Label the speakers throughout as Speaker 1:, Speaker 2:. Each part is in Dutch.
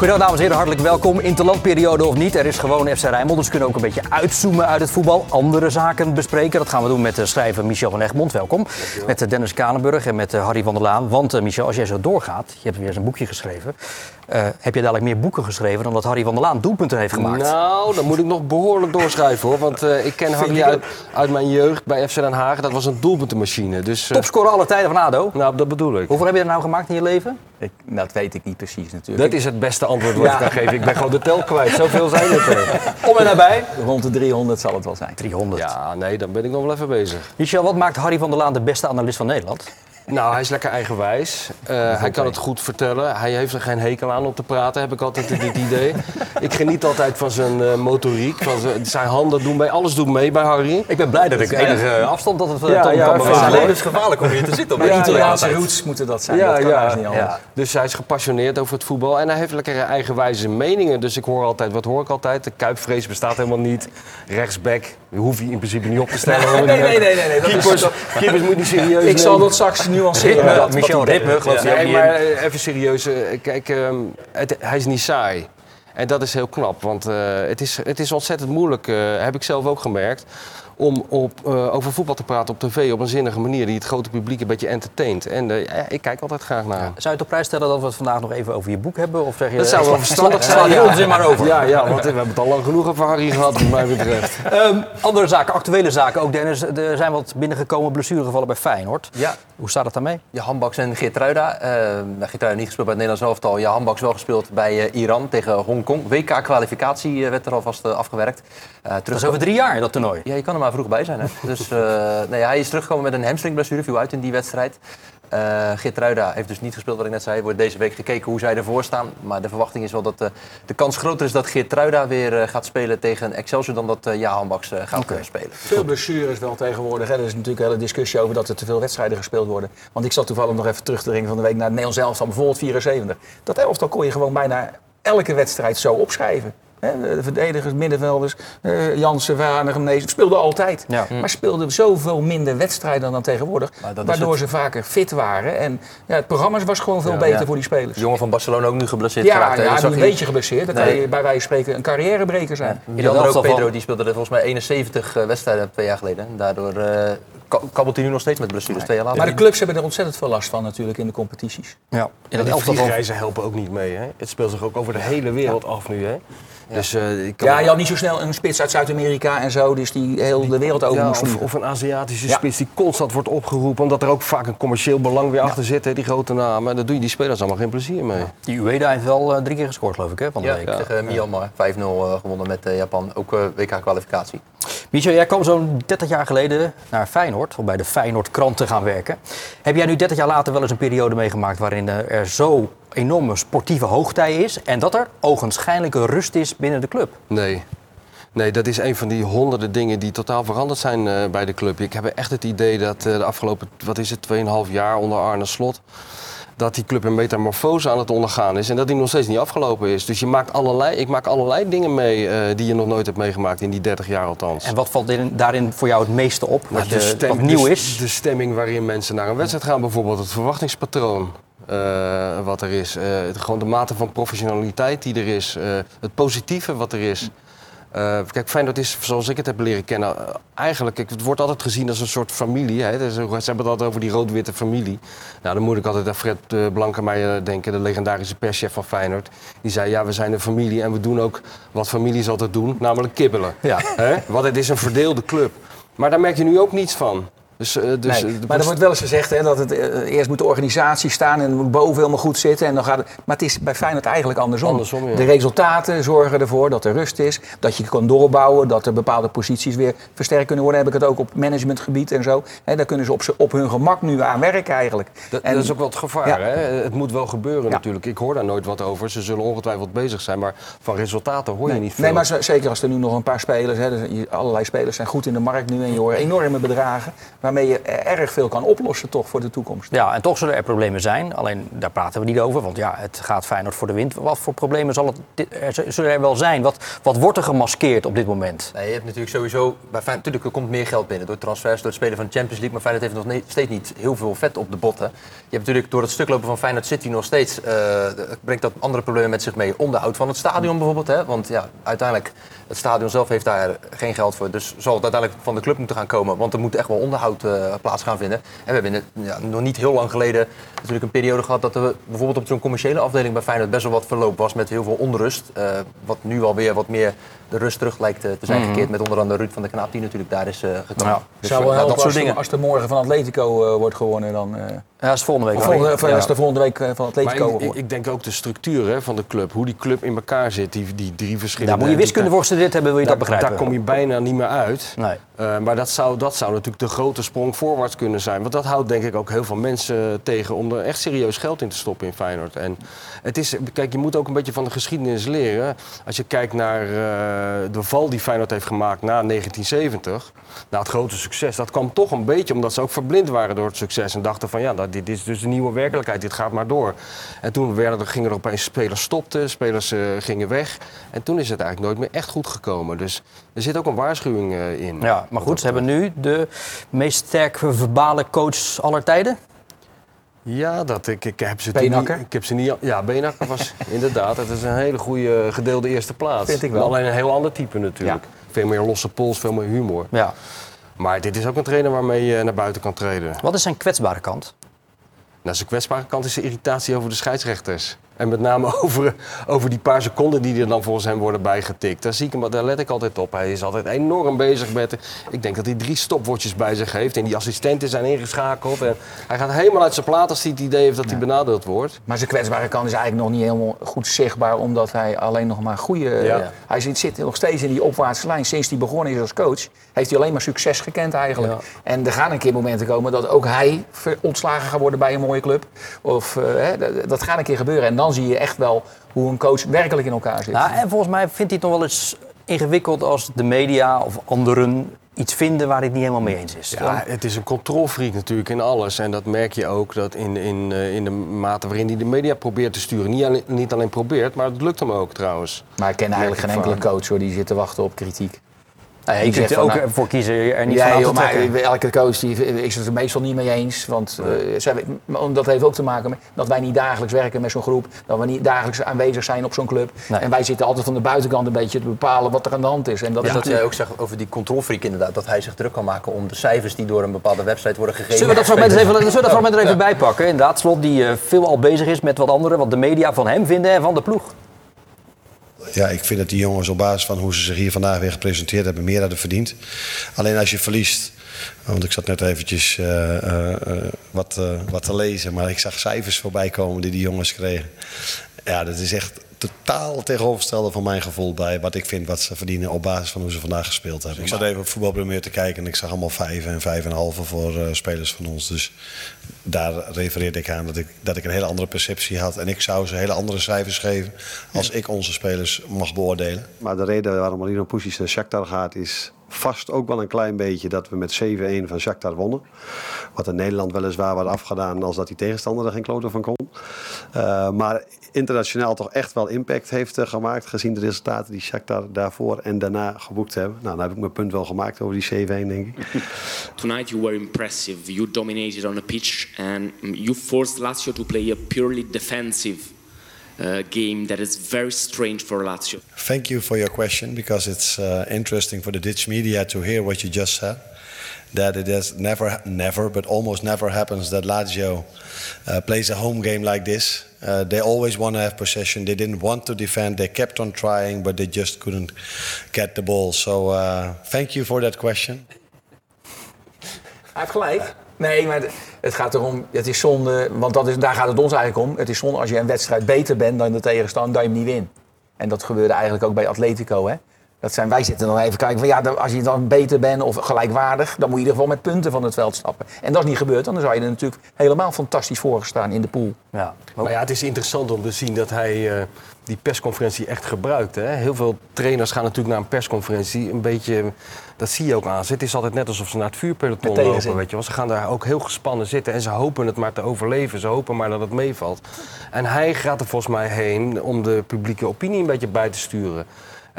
Speaker 1: Goedendag dames en heren, hartelijk welkom. Interlandperiode of niet, er is gewoon FC Rijnmond. Dus we kunnen ook een beetje uitzoomen uit het voetbal. Andere zaken bespreken. Dat gaan we doen met de schrijver Michel van Egmond. Welkom. Met eh, Dennis Kalenburg en met eh, Harry van der Laan. Want Michel, als jij zo doorgaat, je hebt weer eens een boekje geschreven. Uh, heb je dadelijk meer boeken geschreven dan dat Harry van der Laan doelpunten heeft gemaakt?
Speaker 2: Nou, dan moet ik nog behoorlijk doorschrijven hoor. Want uh, ik ken Harry uit, uit, mijn jeugd bij FC Den Haag. Dat was een doelpuntenmachine. Dus,
Speaker 1: uh, Topscorer alle tijden van ADO?
Speaker 2: Nou, dat bedoel ik.
Speaker 1: Hoeveel heb je er nou gemaakt in je leven?
Speaker 3: Ik, dat weet ik niet precies natuurlijk.
Speaker 2: Dat is het beste antwoord wat ja. ik kan geven. Ik ben gewoon de tel kwijt. Zoveel zijn het er.
Speaker 1: Om en nabij?
Speaker 3: Rond de 300 zal het wel zijn.
Speaker 1: 300?
Speaker 2: Ja, nee, dan ben ik nog wel even bezig.
Speaker 1: Michel, wat maakt Harry van der Laan de beste analist van Nederland?
Speaker 2: Nou, hij is lekker eigenwijs. Uh, hij kan het goed vertellen. Hij heeft er geen hekel aan om te praten, heb ik altijd dit idee. ik geniet altijd van zijn uh, motoriek. Van zijn, zijn handen doen mee. Alles doet mee bij Harry.
Speaker 1: Ik ben blij dat ik enige afstand dat het
Speaker 3: ja,
Speaker 1: toch
Speaker 3: ja,
Speaker 1: kan
Speaker 3: ja,
Speaker 1: Het is gevaarlijk om hier te zitten.
Speaker 3: Ja, Italiaanse roots moeten dat zijn. Ja, dat kan ja, niet anders. Ja.
Speaker 2: Dus hij is gepassioneerd over het voetbal. En hij heeft lekker eigenwijze meningen. Dus ik hoor altijd, wat hoor ik altijd? De kuipvrees bestaat helemaal niet. Rechtsback, hoef je in principe niet op te stellen.
Speaker 1: Nee, nee, nee. nee.
Speaker 2: Keepers, keepers moet niet serieus
Speaker 3: Ik zal dat straks nuanceren.
Speaker 1: Michel Ritme, geloof
Speaker 2: ja, nee, maar even serieus. Kijk, um, het, hij is niet saai. En dat is heel knap, want uh, het, is, het is ontzettend moeilijk, uh, heb ik zelf ook gemerkt, om op, uh, over voetbal te praten op tv op een zinnige manier die het grote publiek een beetje entertaint. En ja, ik kijk altijd graag naar. Ja.
Speaker 1: Zou je het op prijs stellen dat we het vandaag nog even over je boek hebben? Of zeg je,
Speaker 2: dat zou wel verstandig zijn.
Speaker 1: Je onzin maar over.
Speaker 2: Ja, ja, want we hebben het al lang genoeg over Harry gehad, wat mij betreft.
Speaker 1: um, andere zaken, actuele zaken ook, Dennis. Er zijn wat binnengekomen blessuregevallen bij Feyenoord.
Speaker 3: Ja.
Speaker 1: Hoe staat het daarmee?
Speaker 3: Ja, Handbaks en Geertruida. Uh, Geertruida niet gespeeld bij het Nederlands elftal. Ja, Handbaks wel gespeeld bij uh, Iran tegen Hongkong. WK-kwalificatie werd er alvast afgewerkt.
Speaker 1: terug... Dat is over drie jaar, dat toernooi.
Speaker 3: Ja, je kan er maar vroeg bij zijn. Hè? dus nee, hij is teruggekomen met een hamstringblessure, viel uit in die wedstrijd. Uh, Geertruida heeft dus niet gespeeld, wat ik net zei. Wordt deze week gekeken hoe zij ervoor staan. Maar de verwachting is wel dat uh, de kans groter is dat Geertruida weer uh, gaat spelen tegen Excelsior... dan dat Jahan Baks gaat okay. spelen.
Speaker 4: Veel blessures wel tegenwoordig. Hè. Er is natuurlijk een hele discussie over dat er te veel wedstrijden gespeeld worden. Want ik zat toevallig nog even terug te dringen van de week naar het Nederlands elftal. Bijvoorbeeld 74. Dat elftal kon je gewoon bijna elke wedstrijd zo opschrijven. De verdedigers, middenvelders, uh, Jansen, Vanegem, nee, speelden altijd. Ja. Maar speelden zoveel minder wedstrijden dan tegenwoordig. Waardoor ze vaker fit waren. En ja, het programma was gewoon veel ja, beter ja. voor die spelers.
Speaker 3: De jongen van Barcelona ook nu geblesseerd
Speaker 4: ja,
Speaker 3: geraakt.
Speaker 4: Ja, een beetje geblesseerd. Dat nee. kan bij wijze van spreken een carrièrebreker zijn.
Speaker 3: Ja. Die andere ook, Pedro, van... die speelde er volgens mij 71 wedstrijden twee jaar geleden. Daardoor uh, kabbelt hij nu nog steeds met blessures twee jaar later.
Speaker 4: Maar de clubs hebben er ontzettend veel last van natuurlijk in de competities.
Speaker 2: Ja, en dat die vliegreizen helpen ook niet mee. Hè? Het speelt zich ook over de hele wereld af nu. Hè?
Speaker 4: Ja. Dus, uh, ik kan ja, je had niet zo snel een spits uit Zuid-Amerika en zo, dus die heel de wereld over
Speaker 2: ja,
Speaker 4: moest
Speaker 2: of, of, een Aziatische ja. spits die constant wordt opgeroepen, omdat er ook vaak een commercieel belang weer achter zit, hè, die grote namen. Daar doe je die spelers allemaal geen plezier mee.
Speaker 1: Die Ueda heeft wel uh, drie keer gescoord, geloof ik, hè, van de
Speaker 3: ja,
Speaker 1: week.
Speaker 3: tegen Myanmar, 5-0 uh, gewonnen met Japan, ook WK-kwalificatie.
Speaker 1: Michel, jij kwam zo'n 30 jaar geleden naar Feyenoord, om bij de Feyenoord krant te gaan werken. Heb jij nu 30 jaar later wel eens een periode meegemaakt waarin er zo enorme sportieve hoogtij is en dat er ogenschijnlijke rust is binnen de club?
Speaker 2: Nee. Nee, dat is een van die honderden dingen die totaal veranderd zijn uh, bij de club. Ik heb echt het idee dat uh, de afgelopen, wat is het, 2,5 jaar onder Arne Slot dat die club een metamorfose aan het ondergaan is en dat die nog steeds niet afgelopen is. Dus je maakt allerlei, ik maak allerlei dingen mee uh, die je nog nooit hebt meegemaakt in die 30 jaar althans.
Speaker 1: En wat valt in, daarin voor jou het meeste op? Wat, de stem, wat nieuw
Speaker 2: de,
Speaker 1: is?
Speaker 2: De stemming waarin mensen naar een wedstrijd gaan, bijvoorbeeld het verwachtingspatroon. Uh, wat er is. Uh, gewoon de mate van professionaliteit die er is. Uh, het positieve wat er is. Kijk, Feyenoord is, zoals ik het heb leren kennen, eigenlijk, het wordt altijd gezien als een soort familie. Hè? Dus, ze hebben het altijd over die rood-witte familie. Nou, dan moet ik altijd aan Fred Blankenmeijer denken, de legendarische perschef van Feyenoord. Die zei, ja, we zijn een familie en we doen ook wat families altijd doen, namelijk kibbelen.
Speaker 1: Ja.
Speaker 2: Hè? Want het is een verdeelde club. Maar daar merk je nu ook niets van. Dus, uh, dus,
Speaker 4: nee, maar er wordt wel eens gezegd hè, dat het uh, eerst moet de organisatie staan en moet boven helemaal goed zitten. En dan gaat het, maar het is bij Feyenoord eigenlijk andersom.
Speaker 2: andersom ja.
Speaker 4: De resultaten zorgen ervoor dat er rust is, dat je kan doorbouwen, dat er bepaalde posities weer versterkt kunnen worden. Heb ik het ook op managementgebied en zo. Hè, daar kunnen ze op, op hun gemak nu aan werken eigenlijk.
Speaker 2: Dat,
Speaker 4: en,
Speaker 2: dat is ook wel het gevaar. Ja. Hè? Het moet wel gebeuren ja. natuurlijk. Ik hoor daar nooit wat over. Ze zullen ongetwijfeld bezig zijn, maar van resultaten hoor je
Speaker 4: nee.
Speaker 2: niet veel.
Speaker 4: Nee, maar zeker als er nu nog een paar spelers, hè, allerlei spelers zijn goed in de markt nu en je hoort enorme bedragen. Waarmee je erg veel kan oplossen toch voor de toekomst.
Speaker 1: Ja, en toch zullen er problemen zijn. Alleen daar praten we niet over, want ja, het gaat Feyenoord voor de wind. Wat voor problemen zal het, er, zullen er wel zijn? Wat, wat wordt er gemaskeerd op dit moment?
Speaker 3: Nee, je hebt natuurlijk sowieso... Bij Feyenoord, natuurlijk, er komt meer geld binnen door transfers, door het spelen van de Champions League. Maar Feyenoord heeft nog ne- steeds niet heel veel vet op de botten. Je hebt natuurlijk door het stuklopen van Feyenoord City nog steeds... eh, brengt dat andere problemen met zich mee. Onderhoud van het stadion bijvoorbeeld. Hè? Want ja, uiteindelijk, het stadion zelf heeft daar geen geld voor. Dus zal het uiteindelijk van de club moeten gaan komen. Want er moet echt wel onderhoud eh, plaats gaan vinden. En we hebben het- ja, nog niet heel lang geleden natuurlijk een periode gehad... dat er bijvoorbeeld op zo'n commerciële afdeling bij Feyenoord best wel wat verloop was met heel veel onrust. Eh, wat nu alweer wat meer de rust terug lijkt eh, te zijn gekeerd met onder andere Ruud van der Knaap die natuurlijk daar is eh, gekomen.
Speaker 1: Ja.
Speaker 3: Dus,
Speaker 4: zou wel
Speaker 3: ja,
Speaker 4: helpen
Speaker 3: dat soort
Speaker 4: als,
Speaker 3: dingen.
Speaker 4: als er morgen van Atletico eh, wordt gewonnen. Dan, eh,
Speaker 1: Ja, dat is volgende week.
Speaker 4: volgende, of als er volgende week eh, van Atletico
Speaker 2: ik, ik, denk ook de structuur hè, van de club, hoe die club in elkaar zit, die, die drie verschillende...
Speaker 1: Daar moet je wiskunde voor gestudeerd hebben, wil je
Speaker 2: daar,
Speaker 1: dat begrijpen.
Speaker 2: Daar kom je bijna niet meer uit.
Speaker 1: Nee.
Speaker 2: Eh, maar dat zou, dat zou natuurlijk de grote sprong voorwaarts kunnen zijn. Want dat houdt denk ik ook heel veel mensen tegen om er echt serieus geld in te stoppen in Feyenoord. En het is, kijk, je moet ook een beetje van de geschiedenis leren. Als je kijkt naar eh, de val die Feyenoord heeft gemaakt na 1970, na het grote succes. Dat kwam toch een beetje omdat ze ook verblind waren door het succes. En dachten van ja, dat, dit is dus de nieuwe werkelijkheid, dit gaat maar door. En toen werden, er- gingen er opeens spelers stopten, spelers eh, gingen weg. En toen is het eigenlijk nooit meer echt goed gekomen. Dus er zit ook een waarschuwing eh, in.
Speaker 1: Ja, maar goed, ze hebben nu de meest sterke verbale coach aller tijden.
Speaker 2: Ja, dat, ik, ik heb ze toen
Speaker 4: Beenhakker?
Speaker 2: niet- Ik heb ze niet. Ja, Beenhakker was inderdaad. Het is een hele goede gedeelde eerste plaats.
Speaker 4: Vind ik wel.
Speaker 2: Alleen een heel ander type natuurlijk. Veel meer losse pols, veel meer humor.
Speaker 1: Ja.
Speaker 2: Maar dit is ook een trainer waarmee je naar buiten kan treden.
Speaker 1: Wat is zijn kwetsbare kant?
Speaker 2: Nou, zijn kwetsbare kant is de irritatie over de scheidsrechters. En met name over, over die paar seconden die er dan volgens hem worden bijgetikt. Daar, zie ik hem, daar let ik altijd op. Hij is altijd enorm bezig met... Ik denk dat hij drie stopwatches bij zich heeft. En die assistenten zijn ingeschakeld. En hij gaat helemaal uit zijn plaat als hij het idee heeft dat hij benadeeld wordt.
Speaker 4: Maar zijn kwetsbare kant is eigenlijk nog niet helemaal goed zichtbaar, omdat hij alleen nog maar goede.
Speaker 2: Ja.
Speaker 4: Hij zit, zit nog steeds in die opwaartse lijn. Sinds hij begonnen is als coach, heeft hij alleen maar succes gekend eigenlijk.
Speaker 2: Ja.
Speaker 4: En er gaan een keer momenten komen dat ook hij ontslagen gaat worden bij een mooie club. Of eh, hè, dat- dat gaat een keer gebeuren. En dan zie je echt wel hoe een coach werkelijk in elkaar zit.
Speaker 1: Nou, en volgens mij vindt hij het nog wel eens ingewikkeld als de media of anderen iets vinden waar hij het niet helemaal mee eens is.
Speaker 2: Ja, het is een controlfreak natuurlijk in alles. En dat merk je ook dat in, in, eh, in de mate waarin hij de media probeert te sturen. Niet alleen, niet alleen probeert, maar het lukt hem ook trouwens.
Speaker 4: Maar ik ken eigenlijk geen enkele coach hoor, die zit te wachten op kritiek.
Speaker 1: Nou ja, je
Speaker 4: Die
Speaker 1: kunt er ook
Speaker 4: nou,
Speaker 1: voor kiezen er niet
Speaker 4: Ja,
Speaker 1: van aan
Speaker 4: joh,
Speaker 1: te
Speaker 4: maar
Speaker 1: trekken.
Speaker 4: elke coach die is het er meestal niet mee eens. Want eh, zij- maar dat heeft ook te maken met dat wij niet dagelijks werken met zo'n groep. Dat we niet dagelijks aanwezig zijn op zo'n club.
Speaker 1: Nee.
Speaker 4: En wij zitten altijd van de buitenkant een beetje te bepalen wat er aan de hand is. En dat
Speaker 3: Dus
Speaker 4: is
Speaker 3: dat jij
Speaker 4: natuurlijk...
Speaker 3: ook zegt over die controlfreak inderdaad, dat hij zich druk kan maken om de cijfers die door een bepaalde website worden gegeven.
Speaker 1: Zullen we dat fragment, even, zullen we dat fragment er even bij pakken? Inderdaad, Slot die eh, veel al bezig is met wat anderen, wat de media van hem vinden en van de ploeg.
Speaker 5: Ja, ik vind dat die jongens op basis van hoe ze zich hier vandaag weer gepresenteerd hebben, meer hadden verdiend. Alleen als je verliest, want ik zat net eventjes eh, eh, eh, wat, wat te lezen, maar ik zag cijfers voorbij komen die die jongens kregen. Ja, dat is echt totaal tegenovergestelde van mijn gevoel bij wat ik vind wat ze verdienen op basis van hoe ze vandaag gespeeld hebben. Ik zat even op voetbalpremier te kijken en ik zag allemaal vijf en vijf en een halve voor eh, spelers van ons. Dus daar refereerde ik aan dat ik, dat ik een hele andere perceptie had. En ik zou ze hele andere cijfers geven als ik onze spelers mag beoordelen. Maar de reden waarom Marino Pusic naar Shakhtar gaat is vast ook wel een klein beetje dat we met 7-1 van Shakhtar wonnen. Wat in Nederland weliswaar werd afgedaan als dat die tegenstander er geen kloten van kon. Uh, maar internationaal toch echt wel impact heeft uh, gemaakt gezien de resultaten die Shakhtar daarvoor en daarna geboekt hebben. Nou, dan heb ik mijn punt wel gemaakt over die 7-1 denk ik.
Speaker 6: Tonight you were impressive. You dominated on the pitch and you forced Lazio to play a purely defensive uh, game that is very strange for Lazio.
Speaker 5: Thank you for your question because it's uh, interesting for the Dutch media to hear what you just said. That it has never, never, but almost never happens that Lazio uh, plays a home game like this. Uh, they always want to have possession. They didn't want to defend. They kept on trying, but they just couldn't get the ball. So uh, thank you for that question.
Speaker 4: Hij heeft gelijk. Nee, maar het gaat erom, het is zonde, want dat is, daar gaat het ons eigenlijk om. Het is zonde als je een wedstrijd beter bent dan de tegenstander, dat je hem niet wint. En dat gebeurde eigenlijk ook bij Atletico. Hè? Dat zijn, wij zitten dan even kijken van ja, als je dan beter bent of gelijkwaardig, dan moet je in ieder geval met punten van het veld stappen. En dat is niet gebeurd, dan zou je er natuurlijk helemaal fantastisch voor gestaan in de pool.
Speaker 1: Ja.
Speaker 2: Maar ja, het is interessant om te zien dat hij eh, die persconferentie echt gebruikt. Hè? Heel veel trainers gaan natuurlijk naar een persconferentie een beetje... Dat zie je ook aan. Het is altijd net alsof ze naar het vuurpeloton lopen. Weet je wel. Ze gaan daar ook heel gespannen zitten en ze hopen het maar te overleven. Ze hopen maar dat het meevalt. En hij gaat er volgens mij heen om de publieke opinie een beetje bij te sturen.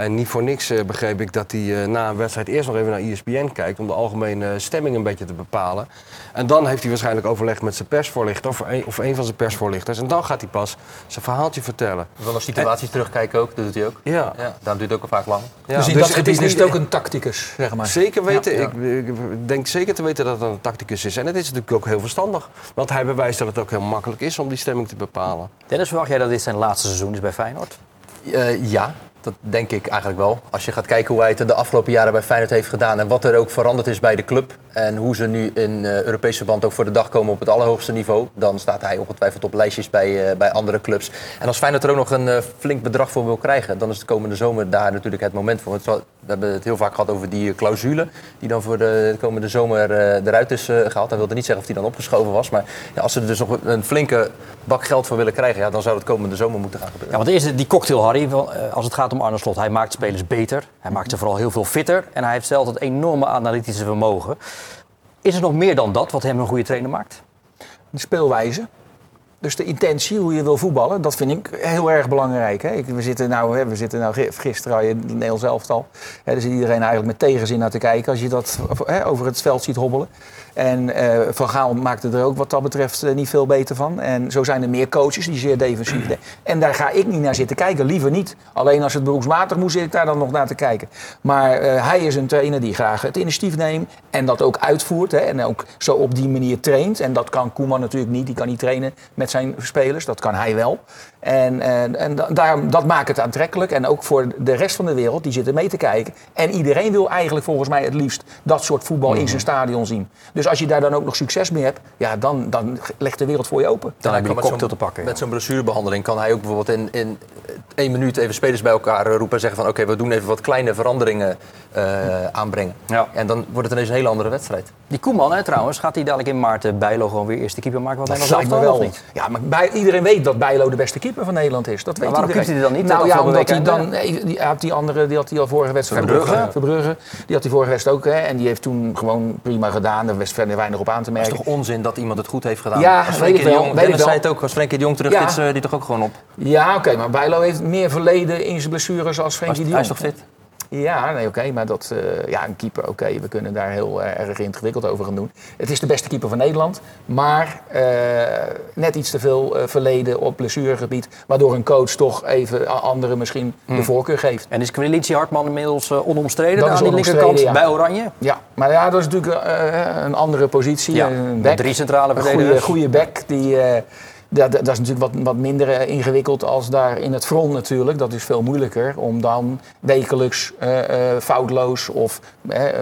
Speaker 2: En niet voor niks eh, begreep ik dat hij eh, na een wedstrijd eerst nog even naar ESPN kijkt... om de algemene stemming een beetje te bepalen. En dan heeft hij waarschijnlijk overlegd met zijn persvoorlichter... of een, of een van zijn persvoorlichters. En dan gaat hij pas zijn verhaaltje vertellen.
Speaker 3: Wel naar situaties terugkijken ook, dat doet hij ook.
Speaker 2: Ja.
Speaker 3: Ja, daarom duurt het ook al vaak lang.
Speaker 2: Ja,
Speaker 4: dus in
Speaker 2: dus
Speaker 4: dat
Speaker 2: het
Speaker 4: gebied
Speaker 2: is niet-
Speaker 4: het ook een tacticus, zeg maar.
Speaker 2: Zeker weten.
Speaker 4: Ja,
Speaker 2: Ik, ik denk zeker te weten dat het een tacticus is. En het is natuurlijk ook heel verstandig. Want hij bewijst dat het ook heel makkelijk is om die stemming te bepalen.
Speaker 1: Dennis, verwacht jij dat dit zijn laatste seizoen is bij Feyenoord?
Speaker 3: Eh, ja, dat denk ik eigenlijk wel. Als je gaat kijken hoe hij het de afgelopen jaren bij Feyenoord heeft gedaan... en wat er ook veranderd is bij de club... en hoe ze nu in eh, Europese band ook voor de dag komen op het allerhoogste niveau... dan staat hij ongetwijfeld op lijstjes bij, eh, bij andere clubs. En als Feyenoord er ook nog een eh, flink bedrag voor wil krijgen... dan is de komende zomer daar natuurlijk het moment voor. We hebben het heel vaak gehad over die clausule... die dan voor de komende zomer eruit is eh, gehaald. Dat wilde niet zeggen of die dan opgeschoven was. Maar ja, als ze er dus nog een flinke bak geld voor willen krijgen... Ja, dan zou het komende zomer moeten gaan gebeuren.
Speaker 1: Ja, want eerst die cocktail, Harry, als het gaat om Arne Slot. Hij maakt spelers beter, hij maakt ze vooral heel veel fitter... en hij heeft zelf dat enorme analytische vermogen. Is er nog meer dan dat wat hem een goede trainer maakt?
Speaker 4: De speelwijze. Dus de intentie, hoe je wil voetballen, dat vind ik heel erg belangrijk. Hè. We zitten nou, we zitten nou gi- gisteren in het Nederlands elftal. Hè, daar zit iedereen eigenlijk met tegenzin naar te kijken als je dat hè, over het veld ziet hobbelen. En eh, Van Gaal maakte er ook wat dat betreft eh, niet veel beter van. En zo zijn er meer coaches die zeer defensief denken. En daar ga ik niet naar zitten kijken, liever niet. Alleen als het beroepsmatig moet, zit ik daar dan nog naar te kijken. Maar eh, hij is een trainer die graag het initiatief neemt en dat ook uitvoert. Hè, en ook zo op die manier traint. En dat kan Koeman natuurlijk niet. Die kan niet trainen met zijn spelers. Dat kan hij wel. En, en, en da- daarom, dat maakt het aantrekkelijk. En ook voor de rest van de wereld, die zitten mee te kijken. En iedereen wil eigenlijk volgens mij het liefst dat soort voetbal in zijn stadion zien. Dus als je daar dan ook nog succes mee hebt, ja, dan, dan legt de wereld voor je open.
Speaker 1: Dan heb je
Speaker 3: met
Speaker 1: cocktail
Speaker 3: zo'n-
Speaker 1: te pakken. ja.
Speaker 3: Met zo'n blessurebehandeling kan hij ook bijvoorbeeld in, in één minuut even spelers bij elkaar eh, roepen en zeggen van oké, we doen even wat kleine veranderingen eh, aanbrengen.
Speaker 1: Ja.
Speaker 3: En dan wordt het ineens een hele andere wedstrijd.
Speaker 1: Die Koeman, hè, trouwens, gaat hij dadelijk in maart eh, Bijlo gewoon weer eerste keeper maken? Wat
Speaker 4: Dat lijkt me wel.
Speaker 1: of niet?
Speaker 4: Ja, maar bij, iedereen weet dat Bijlo de beste keeper van Nederland is. Dat weet
Speaker 1: waarom
Speaker 4: iedereen.
Speaker 1: hij dan niet?
Speaker 4: Nou ja, omdat hij dan... nee, Die, hij had die andere, die had hij al vorige wedstrijd.
Speaker 1: Verbrugge.
Speaker 4: Verbrugge. Die had hij vorige wedstrijd ook. Hè, en die heeft toen gewoon prima gedaan. Er was verder weinig op aan te
Speaker 3: Het is
Speaker 4: merken.
Speaker 3: toch onzin dat iemand het goed heeft gedaan?
Speaker 4: Ja,
Speaker 3: als
Speaker 4: weet ik wel,
Speaker 3: Jong,
Speaker 4: weet ik
Speaker 3: Dennis
Speaker 4: wel.
Speaker 3: zei het ook, als Frenkie de Jong terug
Speaker 4: Ja.
Speaker 3: is, eh, die toch ook gewoon op.
Speaker 4: Ja, oké, maar Bijlo heeft meer verleden in zijn blessures als
Speaker 3: Hij
Speaker 4: Frenkie de
Speaker 3: hij
Speaker 4: Jong.
Speaker 3: is toch fit?
Speaker 4: Ja, nee, oké, maar dat, eh, ja, een keeper, oké, we kunnen daar heel eh, erg ingewikkeld over gaan doen. Het is de beste keeper van Nederland, maar eh, net iets te veel verleden op blessuregebied, waardoor een coach toch even anderen misschien
Speaker 1: Hmm.
Speaker 4: de voorkeur geeft.
Speaker 1: En is Kwilici Hartman inmiddels onomstreden aan die
Speaker 4: onomstreden,
Speaker 1: linkerkant
Speaker 4: ja.
Speaker 1: bij Oranje?
Speaker 4: Ja, maar ja, dat is natuurlijk een andere positie.
Speaker 1: Ja,
Speaker 4: een back,
Speaker 1: drie centrale
Speaker 4: een
Speaker 1: verdedigers.
Speaker 4: goede, goede back, die... dat, dat is natuurlijk wat, wat minder eh, ingewikkeld als daar in het front natuurlijk. Dat is veel moeilijker om dan wekelijks eh, eh, foutloos of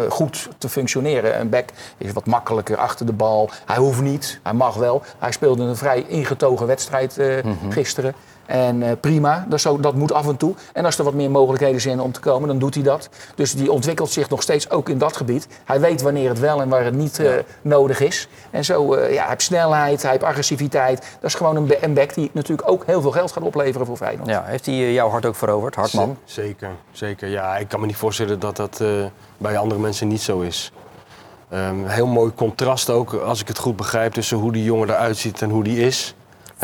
Speaker 4: goed te functioneren. Een back is wat makkelijker achter de bal. Hij hoeft niet, hij mag wel. Hij speelde een vrij ingetogen wedstrijd eh, gisteren. En eh, prima, dat, zo, dat moet af en toe. En als er wat meer mogelijkheden zijn om te komen, dan doet hij dat. Dus die ontwikkelt zich nog steeds ook in dat gebied. Hij weet wanneer het wel en waar het niet eh, nodig is. En zo, eh, ja, hij heeft snelheid, hij heeft agressiviteit. Dat is gewoon een, ba- een back die natuurlijk ook heel veel geld gaat opleveren voor Feyenoord.
Speaker 1: Ja, heeft hij jouw hart ook veroverd, Hartman?
Speaker 2: Z- Zeker, zeker. Ja, ik kan me niet voorstellen dat dat eh, bij andere mensen niet zo is. Ehm, heel mooi contrast ook, als ik het goed begrijp, tussen hoe die jongen eruit ziet en hoe die is.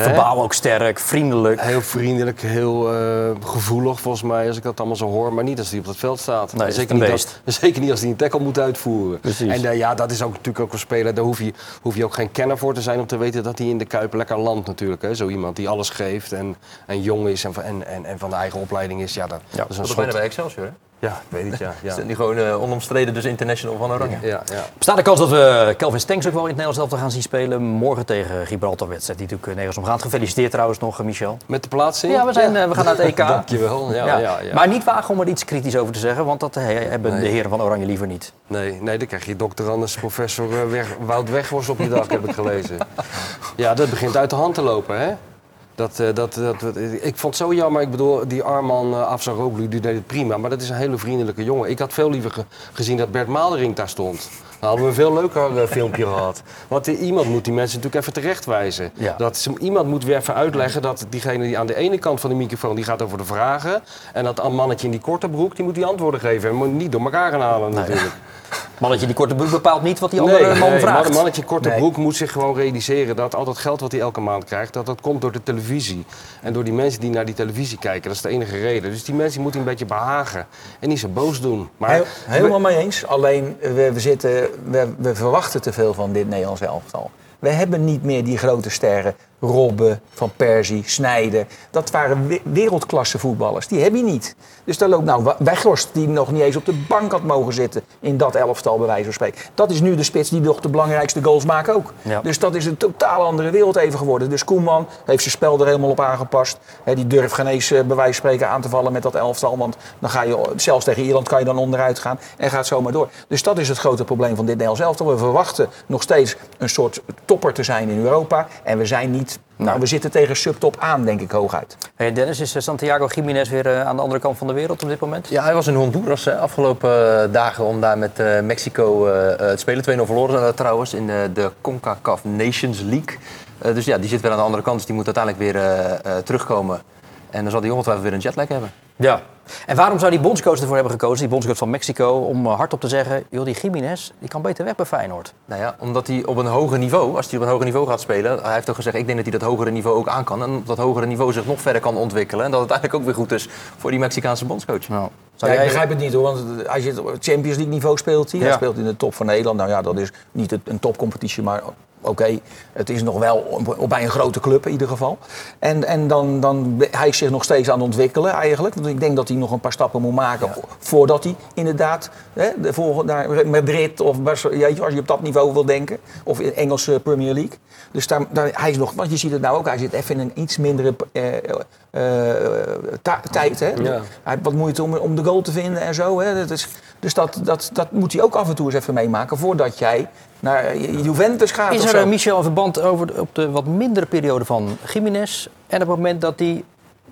Speaker 1: Verbaal ook sterk, vriendelijk.
Speaker 2: Heel vriendelijk, heel eh, gevoelig volgens mij, als ik dat allemaal zo hoor. Maar niet als hij op het veld staat.
Speaker 1: Nee,
Speaker 2: zeker, niet als, zeker niet als hij een tackle moet uitvoeren.
Speaker 1: Precies.
Speaker 2: En eh, ja, dat is ook natuurlijk ook een speler. Daar hoef je, hoef je ook geen kenner voor te zijn om te weten dat hij in de Kuip lekker landt natuurlijk. Hè? Zo iemand die alles geeft en, en jong is en, van- en, en, en van de eigen opleiding is. Ja, dat, dat is een
Speaker 3: Dat bijna bij Excelsior, hè?
Speaker 2: Ja, ik weet het, ja.
Speaker 3: Dat niet gewoon eh, onomstreden, dus international van Oranje?
Speaker 2: Ja, ja.
Speaker 1: Bestaat de kans dat we Kelvin Stenks ook wel in het Nederlands elftal gaan zien spelen? Morgen tegen Gibraltar wedstrijd die natuurlijk eh, nergens om gaat. Gefeliciteerd trouwens nog, eh, Michel.
Speaker 2: Met de plaatsing?
Speaker 1: Ja, we, zijn, eh, we gaan naar het EK.
Speaker 2: Dankjewel. Ja, ja. Ja,
Speaker 1: Maar niet wagen om er iets kritisch over te zeggen, want dat hebben de heren van Oranje liever niet.
Speaker 2: Nee, nee, dan krijg je dokter Anders, professor eh, weg, Wout Weghorst op je dak, heb ik gelezen. Ja, dat begint uit de hand te lopen, hè? Dat, eh, dat, dat, dat- ik vond het zo jammer. Ik bedoel, die Arman uh, Afsaroglu die deed het prima. Maar dat is een hele vriendelijke jongen. Ik had veel liever ge- gezien dat Bert Maalderink daar stond. Dan hadden we een veel leuker eh, filmpje gehad. Want iemand moet die mensen natuurlijk even terechtwijzen.
Speaker 1: Ja.
Speaker 2: Dat ze, iemand moet weer even uitleggen dat diegene die aan de ene kant van de microfoon... die gaat over de vragen. En dat mannetje in die korte broek, die moet die antwoorden geven. En moet niet door elkaar gaan halen natuurlijk.
Speaker 1: Mannetje die korte broek bepaalt niet wat die andere man
Speaker 2: nee,
Speaker 1: vraagt.
Speaker 2: maar een mannetje korte
Speaker 4: Nee.
Speaker 2: broek moet zich gewoon realiseren dat al dat geld wat hij elke maand krijgt, dat dat komt door de televisie. En door die mensen die naar die televisie kijken. Dat is de enige reden. Dus die mensen moeten een beetje behagen en niet zo boos doen. Maar
Speaker 4: Heel- helemaal mee eens. Alleen eh, we, we, zitten, we, we verwachten te veel van dit Nederlands elftal. We hebben niet meer die grote sterren. Robben, Van Persie, Snijden. Dat waren we- wereldklasse voetballers. Die heb je niet. Dus daar loopt nou Weghorst, die nog niet eens op de bank had mogen zitten in dat elftal, bij wijze van spreken. Dat is nu de spits die nog de belangrijkste goals maakt ook.
Speaker 1: Ja.
Speaker 4: Dus dat is een totaal andere wereld even geworden. Dus Koeman heeft zijn spel er helemaal op aangepast. Hè, die durft geen eens eh, bij wijze van spreken aan te vallen met dat elftal. Want dan ga je, zelfs tegen Ierland kan je dan onderuit gaan en gaat zo maar door. Dus dat is het grote probleem van dit Nederlands elftal. We verwachten nog steeds een soort topper te zijn in Europa. En we zijn niet... Nou, we zitten tegen subtop aan, denk ik, hooguit.
Speaker 1: Hey Dennis, is eh, Santiago Jiménez weer eh, aan de andere kant van de wereld op dit moment?
Speaker 3: Ja, hij was in Honduras hè, afgelopen eh, dagen om daar met eh, Mexico eh, eh, het spelen. 2-0 verloren trouwens in eh, de CONCACAF Nations League. Eh, dus ja, die zit weer aan de andere kant. Dus die moet uiteindelijk weer eh, eh, terugkomen. En dan zal hij ongetwijfeld weer een jetlag hebben.
Speaker 1: Ja. En waarom zou die bondscoach ervoor hebben gekozen, die bondscoach van Mexico, om eh, hardop te zeggen, joh, die Jiménez, die kan beter weg bij Feyenoord?
Speaker 3: Nou ja, omdat hij op een hoger niveau, als hij op een hoger niveau gaat spelen... Hij heeft toch gezegd, ik denk dat hij dat hogere niveau ook aan kan. En op dat hogere niveau zich nog verder kan ontwikkelen. En dat het eigenlijk ook weer goed is voor die Mexicaanse bondscoach.
Speaker 1: Nou,
Speaker 4: Ja, ik begrijp het niet hoor, want als je het Champions League niveau speelt, hij
Speaker 1: Ja.
Speaker 4: speelt in de top van Nederland. Nou ja, dat is niet een topcompetitie, maar oké, het is nog wel bij een grote club in ieder geval. En, en dan, dan hij is zich nog steeds aan het ontwikkelen eigenlijk. Want ik denk dat hij nog een paar stappen moet maken voordat hij inderdaad hè, de volgende, naar Madrid of Barcelona, als je op dat niveau wil denken, of in Engelse Premier League. Dus daar, daar, hij is nog, want je ziet het nou ook, hij zit even in een iets mindere eh, eh, tijd. Hè?
Speaker 2: Ja.
Speaker 4: Hij heeft wat moeite om, om de goal te vinden en zo. Hè? Dat is, dus dat, dat, dat moet hij ook af en toe eens even meemaken voordat jij naar Juventus gaat.
Speaker 1: Is er eh, Michel een verband over op de wat mindere periode van Jiménez. En het moment dat hij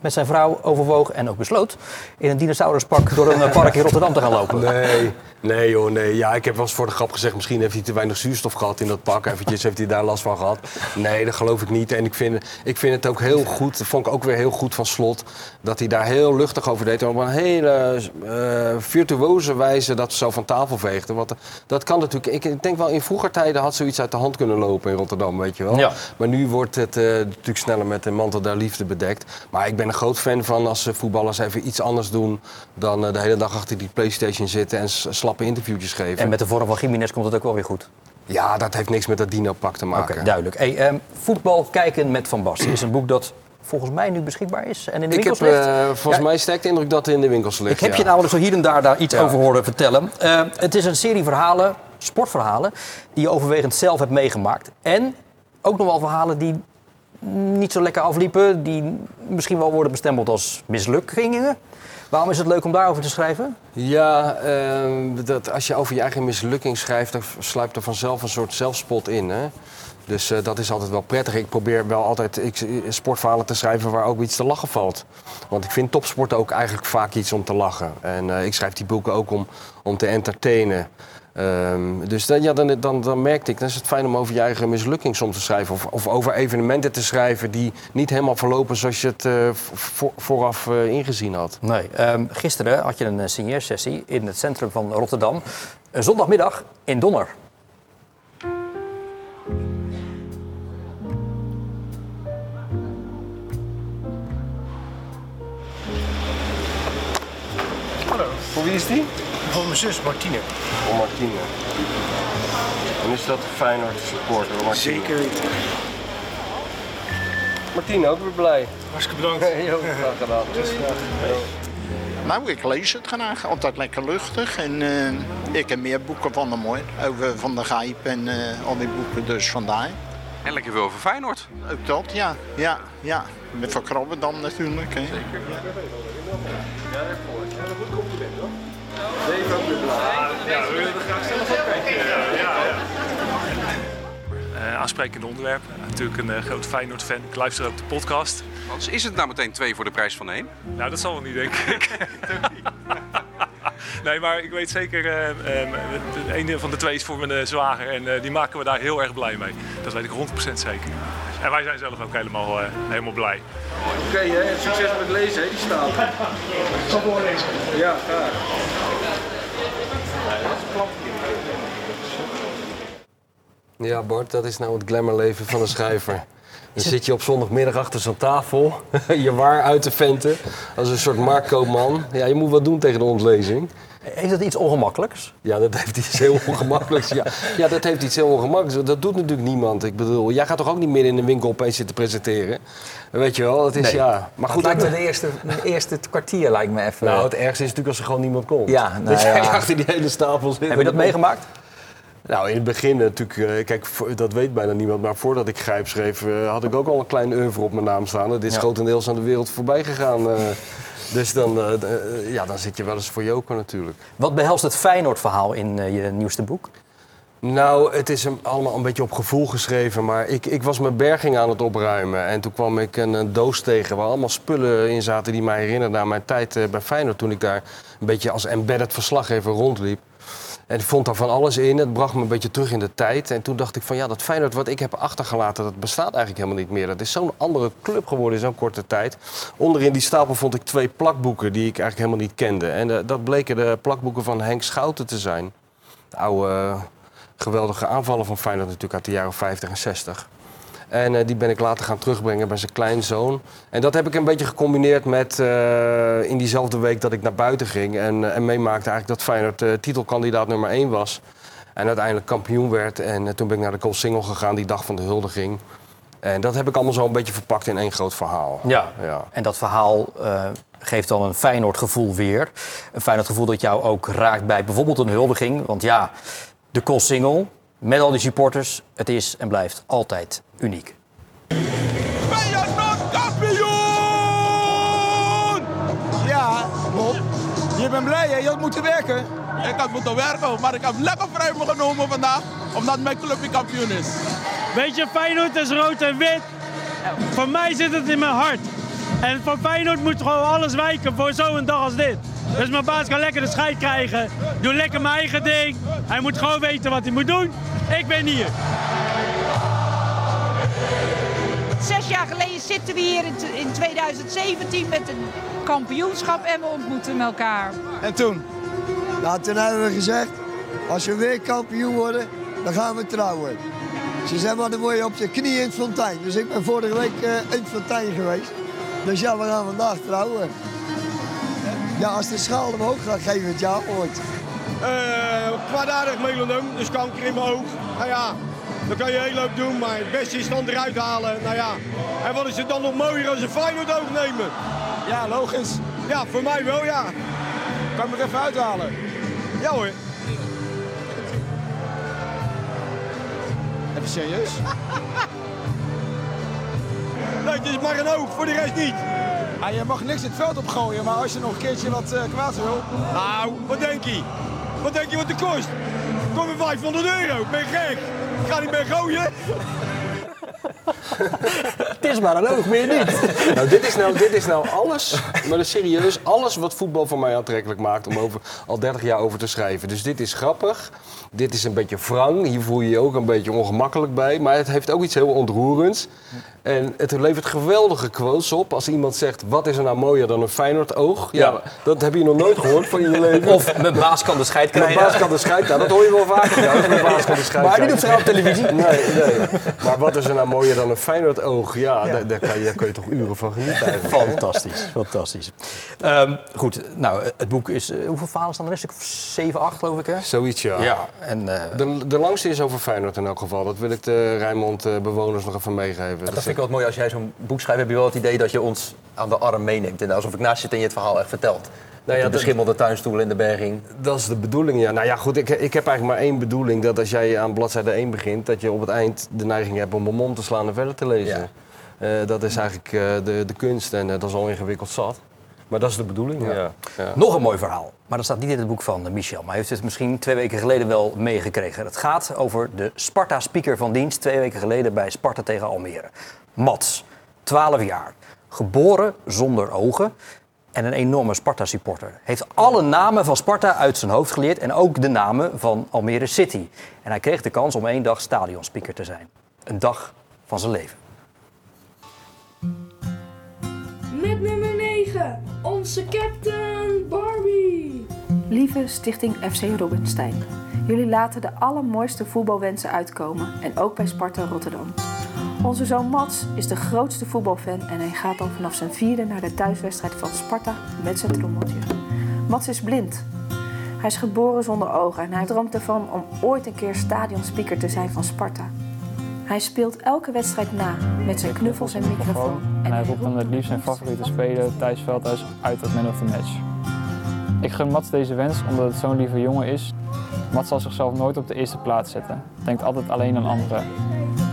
Speaker 1: met zijn vrouw overwoog en ook besloot in een dinosauruspak door een eh, park in Rotterdam te gaan lopen?
Speaker 2: Nee, nee joh, nee. Ja, ik heb wel eens voor de grap gezegd, misschien heeft hij te weinig zuurstof gehad in dat pak. Eventjes heeft hij daar last van gehad. Nee, dat geloof ik niet. En ik vind, ik vind het ook heel goed, dat vond ik ook weer heel goed van Slot, dat hij daar heel luchtig over deed. En op een hele eh, virtuoze wijze dat zo van tafel veegde. Want dat kan natuurlijk, ik denk wel in vroeger tijden had zoiets uit de hand kunnen lopen in Rotterdam, weet je wel.
Speaker 1: Ja.
Speaker 2: Maar nu wordt het eh, natuurlijk sneller met de mantel der liefde bedekt. Maar ik ben een groot fan van als eh, voetballers even iets anders doen dan eh, de hele dag achter die Playstation zitten en slappe interviewtjes geven.
Speaker 1: En met de vorm van Jiménez komt het ook wel weer goed.
Speaker 2: Ja, dat heeft niks met dat Dino-pak te
Speaker 1: Oké,
Speaker 2: maken.
Speaker 1: duidelijk. Hey, ehm, voetbal kijken met Van Basten is een boek dat volgens mij nu beschikbaar is en in de
Speaker 2: ik heb
Speaker 1: winkels ligt.
Speaker 2: eh, volgens
Speaker 1: Ja,
Speaker 2: mij sterk de indruk dat het in de winkels ligt.
Speaker 1: Ik heb
Speaker 2: ja.
Speaker 1: je namelijk zo hier en daar, daar iets
Speaker 2: Ja.
Speaker 1: over horen vertellen. Eh, het is een serie verhalen, sportverhalen, die je overwegend zelf hebt meegemaakt. En ook nog wel verhalen die niet zo lekker afliepen, die misschien wel worden bestempeld als mislukkingen. Waarom is het leuk om daarover te schrijven?
Speaker 2: Ja, ehm, dat als je over je eigen mislukking schrijft, dan sluipt er vanzelf een soort zelfspot in. Hè? Dus eh, dat is altijd wel prettig. Ik probeer wel altijd ik, sportverhalen te schrijven waar ook iets te lachen valt. Want ik vind topsport ook eigenlijk vaak iets om te lachen. En eh, ik schrijf die boeken ook om, om te entertainen. Ehm, dus dan, ja, dan, dan, dan merkte ik, dan is het fijn om over je eigen mislukking soms te schrijven. Of, of over evenementen te schrijven die niet helemaal verlopen zoals je het eh, vo- vooraf eh, ingezien had.
Speaker 1: Nee. ehm, gisteren had je een eh, signeersessie in het centrum van Rotterdam. Een zondagmiddag in Donner.
Speaker 2: Voor wie is die?
Speaker 7: Voor mijn zus Martine.
Speaker 2: Voor Martine. En is dat Feyenoord supporter? Martine?
Speaker 7: Zeker weten.
Speaker 2: Martine ook weer blij.
Speaker 7: Hartstikke bedankt.
Speaker 2: Heel graag gedaan.
Speaker 8: Nou, ik lees het graag. Altijd lekker luchtig. En eh, ik heb meer boeken van hem hoor. Over Van der Gijp en eh, al die boeken dus vandaar.
Speaker 9: En lekker veel over Feyenoord.
Speaker 8: Ook dat, ja. Ja, ja. Met Van Krabben dan natuurlijk. Hè. Zeker.
Speaker 7: Eh, aansprekende onderwerpen. natuurlijk een eh, groot Feyenoord-fan. Ik luister ook de podcast.
Speaker 9: Hans, is het nou meteen twee voor de prijs van één?
Speaker 7: Nou, dat zal wel niet, denk ik. nee, maar ik weet zeker, eh, eh, de ene van de twee is voor mijn zwager. En eh, die maken we daar heel erg blij mee. Dat weet ik 100% zeker. En wij zijn zelf ook helemaal, eh, helemaal blij.
Speaker 2: Oké, hè? succes met lezen, hè, die.
Speaker 7: Zal voorlezen.
Speaker 2: Ja, graag. Ja, Bart, dat is nou het glamourleven van een schrijver. Dan zit je op zondagmiddag achter zo'n tafel, je waar uit te venten, als een soort Marco-man. Ja, je moet wat doen tegen de ontlezing.
Speaker 1: Heeft dat iets ongemakkelijks?
Speaker 2: Ja, dat heeft iets heel ongemakkelijks. Ja, ja, dat heeft iets heel ongemakkelijks. Dat doet natuurlijk niemand. Ik bedoel, jij gaat toch ook niet midden in de winkel opeens zitten presenteren? Weet je wel, het is
Speaker 4: Nee.
Speaker 2: ja. Maar goed,
Speaker 4: lijkt me de eerste, de eerste kwartier lijkt me even.
Speaker 2: nou, het ergste is natuurlijk als er gewoon niemand komt.
Speaker 4: Ja, nou
Speaker 2: dat jij
Speaker 4: ja.
Speaker 2: achter die hele stapel zit.
Speaker 1: Heb je dat meegemaakt?
Speaker 2: Nou, in het begin natuurlijk, eh, kijk, dat weet bijna niemand. Maar voordat ik Grijp schreef, eh, had ik ook al een klein oeuvre op mijn naam staan. Dit is
Speaker 1: Ja.
Speaker 2: grotendeels aan de wereld voorbij gegaan. Dus dan, eh, eh, ja, dan zit je wel eens voor joker natuurlijk.
Speaker 1: Wat behelst het Feyenoord-verhaal in eh, je nieuwste boek?
Speaker 2: Nou, het is hem allemaal een beetje op gevoel geschreven. Maar ik, ik was mijn berging aan het opruimen. En toen kwam ik een, een doos tegen waar allemaal spullen in zaten... die mij herinnerden aan mijn tijd bij Feyenoord... toen ik daar een beetje als embedded verslaggever rondliep. En vond daar van alles in. Het bracht me een beetje terug in de tijd. En toen dacht ik van ja, dat Feyenoord wat ik heb achtergelaten... dat bestaat eigenlijk helemaal niet meer. Dat is zo'n andere club geworden in zo'n korte tijd. Onderin die stapel vond ik twee plakboeken die ik eigenlijk helemaal niet kende. En eh, dat bleken de plakboeken van Henk Schouten te zijn. De oude... geweldige aanvallen van Feyenoord natuurlijk uit de jaren 50 en 60. En eh, die ben ik later gaan terugbrengen bij zijn kleinzoon. En dat heb ik een beetje gecombineerd met eh, in diezelfde week dat ik naar buiten ging. En, eh, en meemaakte eigenlijk dat Feyenoord titelkandidaat nummer 1 was. En uiteindelijk kampioen werd. En toen ben ik naar de Koolsingel gegaan die dag van de huldiging. En dat heb ik allemaal zo een beetje verpakt in één groot verhaal.
Speaker 1: Ja.
Speaker 2: ja.
Speaker 1: En dat verhaal geeft dan een Feyenoord gevoel weer. Een Feyenoord gevoel dat jou ook raakt bij bijvoorbeeld een huldiging. Want ja, de Koolsingel, met al die supporters, het is en blijft altijd uniek.
Speaker 10: Ja, Bob. Je bent blij, hè? Je had moeten werken. Ik had moeten werken, maar ik heb lekker vrij me genomen vandaag. Omdat mijn clubje kampioen is.
Speaker 11: Weet je, Feyenoord is rood en wit. Voor mij zit het in mijn hart. En voor Feyenoord moet gewoon alles wijken voor zo'n dag als dit. Dus mijn baas kan lekker de scheid krijgen. Doe lekker mijn eigen ding. Hij moet gewoon weten wat hij moet doen. Ik ben hier.
Speaker 12: Zes jaar geleden zitten we hier in, in 2017 met een kampioenschap en we ontmoeten elkaar.
Speaker 10: En toen?
Speaker 13: Nou, toen hebben we gezegd, als we weer kampioen worden, dan gaan we trouwen. Ze zeggen, maar dan word je op je knieën in het fontein. Dus ik ben vorige week eh, in het fontein geweest. Dus ja, we gaan vandaag trouwen. Ja, als de schaal omhoog gaat, geven we het ja ooit.
Speaker 14: Eh, kwaadaardig melonoom, dus kanker in mijn oog. Nou ja, dan kan je heel hoop doen, maar het beste is dan eruit halen. Nou ja, en wat is het dan nog mooier als een Feyenoord oog nemen?
Speaker 10: Ja, logisch.
Speaker 14: Ja, voor mij wel, ja.
Speaker 10: Kan ik er even uithalen?
Speaker 14: Ja hoor.
Speaker 10: Even serieus?
Speaker 14: Nee, het is maar een oog, voor de rest niet.
Speaker 10: Ah, je mag niks het veld opgooien, maar als je nog een keertje wat eh kwaad wil...
Speaker 14: Nou, wat denk je? Wat denk je wat het kost? Kom weer 500 euro, ben je gek? Ik ga niet meer gooien.
Speaker 1: Het is maar een oog, meer niet.
Speaker 2: Nou, dit is nou, dit is nou alles, maar dat is serieus, alles wat voetbal voor mij aantrekkelijk maakt om over, al 30 jaar over te schrijven. Dus dit is grappig, dit is een beetje wrang, hier voel je je ook een beetje ongemakkelijk bij, maar het heeft ook iets heel ontroerends. En het levert geweldige quotes op als iemand zegt, wat is er nou mooier dan een Feyenoord oog? Ja,
Speaker 1: Ja.
Speaker 2: dat heb je nog nooit gehoord van je leven.
Speaker 1: Of mijn baas kan de scheid
Speaker 2: Mijn
Speaker 1: krijgen.
Speaker 2: baas kan de scheid, nou, dat hoor je wel vaker. mijn baas kan de scheid
Speaker 1: Maar die doet
Speaker 2: krijgen.
Speaker 1: zich op televisie.
Speaker 2: Nee, nee. Maar wat is er nou mooier dan een Feyenoord oog? Ja, Daar, daar, kan je, daar kun je toch uren van genieten eigenlijk.
Speaker 1: Fantastisch, fantastisch. Ehm, goed, nou, het boek is... eh, hoeveel verhalen staan er? Een stuk of 7, 8 geloof ik, hè?
Speaker 2: Zoiets, ja.
Speaker 1: Ja, en... eh,
Speaker 2: De, de langste is over Feyenoord in elk geval. Dat wil ik de Rijnmond-bewoners nog even meegeven.
Speaker 3: Dat vind ik wel mooi als jij zo'n boek schrijft, heb je wel het idee dat je ons aan de arm meeneemt. En alsof ik naast zit en je het verhaal echt vertelt.
Speaker 2: Nou ja,
Speaker 3: de
Speaker 2: dat-
Speaker 3: beschimmelde tuinstoel in de berging.
Speaker 2: Dat is de bedoeling, ja. Nou ja, goed, ik, ik heb eigenlijk maar één bedoeling. Dat als jij aan bladzijde 1 begint, dat je op het eind de neiging hebt om mijn mond te slaan en verder te lezen. Eh, dat is eigenlijk eh, de, de kunst en eh, dat is al ingewikkeld zat. Maar dat is de bedoeling, ja. ja.
Speaker 1: Nog een mooi verhaal. Maar dat staat niet in het boek van Michel. Maar hij heeft het misschien twee weken geleden wel meegekregen. Het gaat over de Sparta-speaker van dienst. Twee weken geleden bij Sparta tegen Almere. Mats, 12 jaar. Geboren zonder ogen. En een enorme Sparta-supporter. Heeft alle namen van Sparta uit zijn hoofd geleerd. En ook de namen van Almere City. En hij kreeg de kans om één dag stadionspeaker te zijn. Een dag van zijn leven.
Speaker 15: Met nummer 9, onze captain Barbie.
Speaker 16: Lieve Stichting FC Robinstein. Jullie laten de allermooiste voetbalwensen uitkomen. En ook bij Sparta Rotterdam. Onze zoon Mats is de grootste voetbalfan en hij gaat dan vanaf zijn vierde naar de thuiswedstrijd van Sparta met zijn trommeltje. Mats is blind. Hij is geboren zonder ogen en hij droomt ervan om ooit een keer stadionspeaker te zijn van Sparta. Hij speelt elke wedstrijd na met zijn knuffels en microfoon.
Speaker 17: En hij roept dan het liefst zijn favoriete speler Thijs Veldhuis uit als man of the match. Ik gun Mats deze wens omdat het zo'n lieve jongen is. Mats zal zichzelf nooit op de eerste plaats zetten. Denkt altijd alleen aan anderen.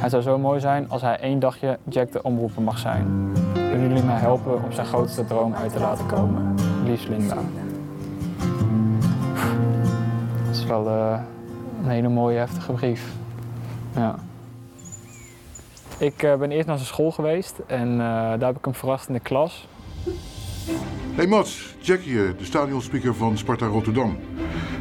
Speaker 17: Hij zou zo mooi zijn als hij één dagje Jack de omroeper mag zijn. Willen jullie mij helpen om zijn grootste droom uit te laten komen? Liefst Linda. Dat is wel eh, een hele mooie heftige brief. Ja. Ik eh, ben eerst naar zijn school geweest en eh, daar heb ik hem verrast in de klas.
Speaker 18: Hey Mats, Jack hier, de stadionspeaker van Sparta Rotterdam.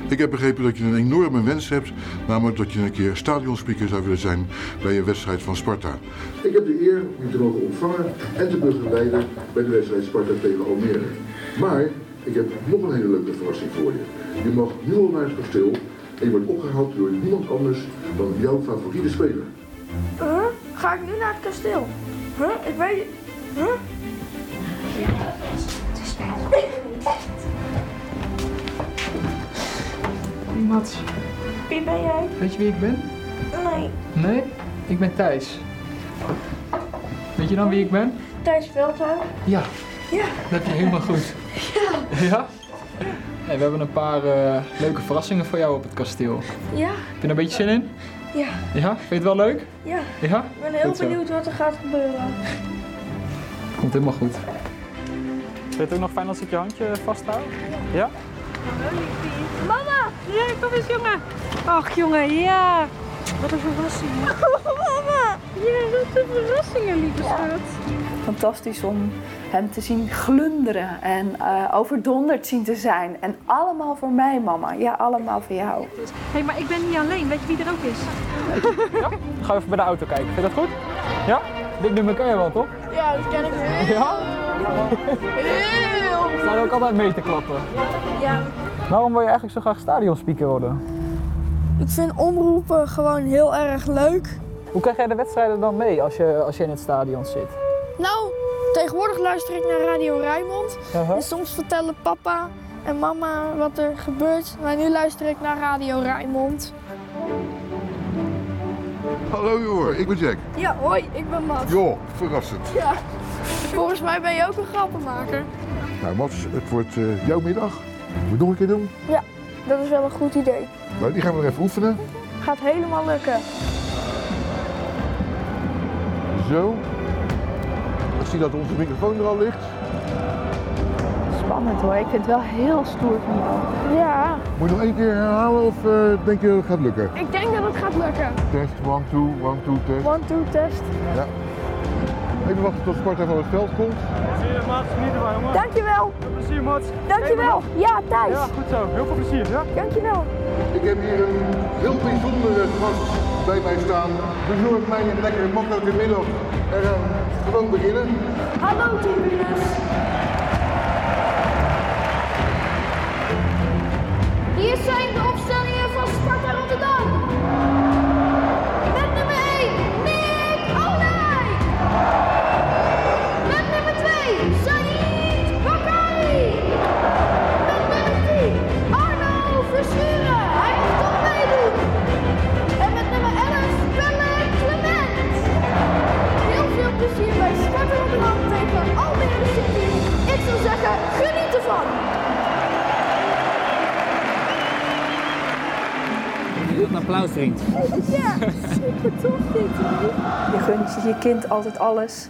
Speaker 18: Ik heb begrepen dat je een enorme wens hebt, namelijk dat je een keer stadionspeaker zou willen zijn bij een wedstrijd van Sparta. Ik heb de eer om je te mogen ontvangen en te begeleiden bij de wedstrijd Sparta tegen Almere. Maar ik heb nog een hele leuke verrassing voor je. Je mag nu al naar het kasteel en je wordt opgehaald door niemand anders dan jouw favoriete speler.
Speaker 15: Huh? Ga ik nu naar het kasteel? Huh? Ik weet... Huh?
Speaker 17: Mats,
Speaker 15: Wie ben jij?
Speaker 17: weet je wie ik ben?
Speaker 15: Nee.
Speaker 17: Nee? Ik ben Thijs. Weet je dan wie ik ben?
Speaker 15: Thijs Veldhuis?
Speaker 17: Ja,
Speaker 15: Ja.
Speaker 17: dat heb je helemaal goed.
Speaker 15: Ja.
Speaker 17: Ja? Hey, we hebben een paar eh, leuke verrassingen voor jou op het kasteel.
Speaker 15: Ja.
Speaker 17: Heb je er een beetje zin in?
Speaker 15: Ja.
Speaker 17: Ja? Vind je het wel leuk?
Speaker 15: Ja.
Speaker 17: Ja?
Speaker 15: Ik ben heel
Speaker 17: Goed zo.
Speaker 15: benieuwd wat er gaat gebeuren.
Speaker 17: Komt helemaal goed. Vind je het ook nog fijn als ik je handje vasthou? Ja?
Speaker 15: Mama! Ja, kom eens jongen. Ach jongen, ja. Wat een verrassing. Mama! Ja, wat een verrassingen, lieve schat.
Speaker 16: Fantastisch om hem te zien glunderen en eh, overdonderd zien te zijn. En allemaal voor mij, mama. Ja, allemaal voor jou.
Speaker 19: Hé, hey, maar ik ben niet alleen. Weet je wie er ook is?
Speaker 17: Ga even bij de auto kijken. Vind je dat goed? Ja? Dit nummer ken je wel, toch?
Speaker 15: Ja, dat ken ik heel.
Speaker 17: Ja? Sta je ook altijd mee te klappen?
Speaker 15: Ja.
Speaker 17: Waarom wil je eigenlijk zo graag stadionspeaker worden?
Speaker 15: Ik vind omroepen gewoon heel erg leuk.
Speaker 17: Hoe krijg jij de wedstrijden dan mee als je, als je in het stadion zit?
Speaker 15: Nou, tegenwoordig luister ik naar Radio Rijnmond.
Speaker 17: Aha.
Speaker 15: En soms vertellen papa en mama wat er gebeurt. Maar nu luister ik naar Radio Rijnmond.
Speaker 18: Hallo joh, ik ben Jack.
Speaker 15: Ja, hoi, ik ben Mats.
Speaker 18: Joh, verrassend.
Speaker 15: Ja. Volgens mij ben je ook een grappenmaker.
Speaker 18: Nou Mats, het wordt eh, jouw middag. Moet je het nog een keer doen?
Speaker 15: Ja, dat is wel een goed idee.
Speaker 18: Nou, die gaan we nog even oefenen.
Speaker 15: Gaat helemaal lukken.
Speaker 18: Zo. Ik zie dat onze microfoon er al ligt.
Speaker 16: Spannend hoor. Ik vind het wel heel stoer van jou.
Speaker 15: Ja,
Speaker 18: Moet je nog één keer herhalen of eh, denk je dat het gaat lukken?
Speaker 15: ik denk dat het gaat lukken.
Speaker 18: Test, one, two, one, two, test.
Speaker 15: One, two, test.
Speaker 18: Ja. Even wachten tot Sparta van het veld komt.
Speaker 17: Zie je, erbij, jongen.
Speaker 15: Dankjewel.
Speaker 17: Veel plezier, Mats.
Speaker 15: Dankjewel. Ja, Thijs.
Speaker 17: Ja, goed zo. Heel veel plezier, ja?
Speaker 15: Dankjewel.
Speaker 18: Ik heb hier een heel bijzondere gast bij mij staan. Bezorg mij een lekkere makkelijke middag. En gaan gewoon beginnen.
Speaker 15: Hallo, tribunes.
Speaker 17: Applaus, vriend.
Speaker 16: Ja, super tof dit. Je gunt je kind altijd alles.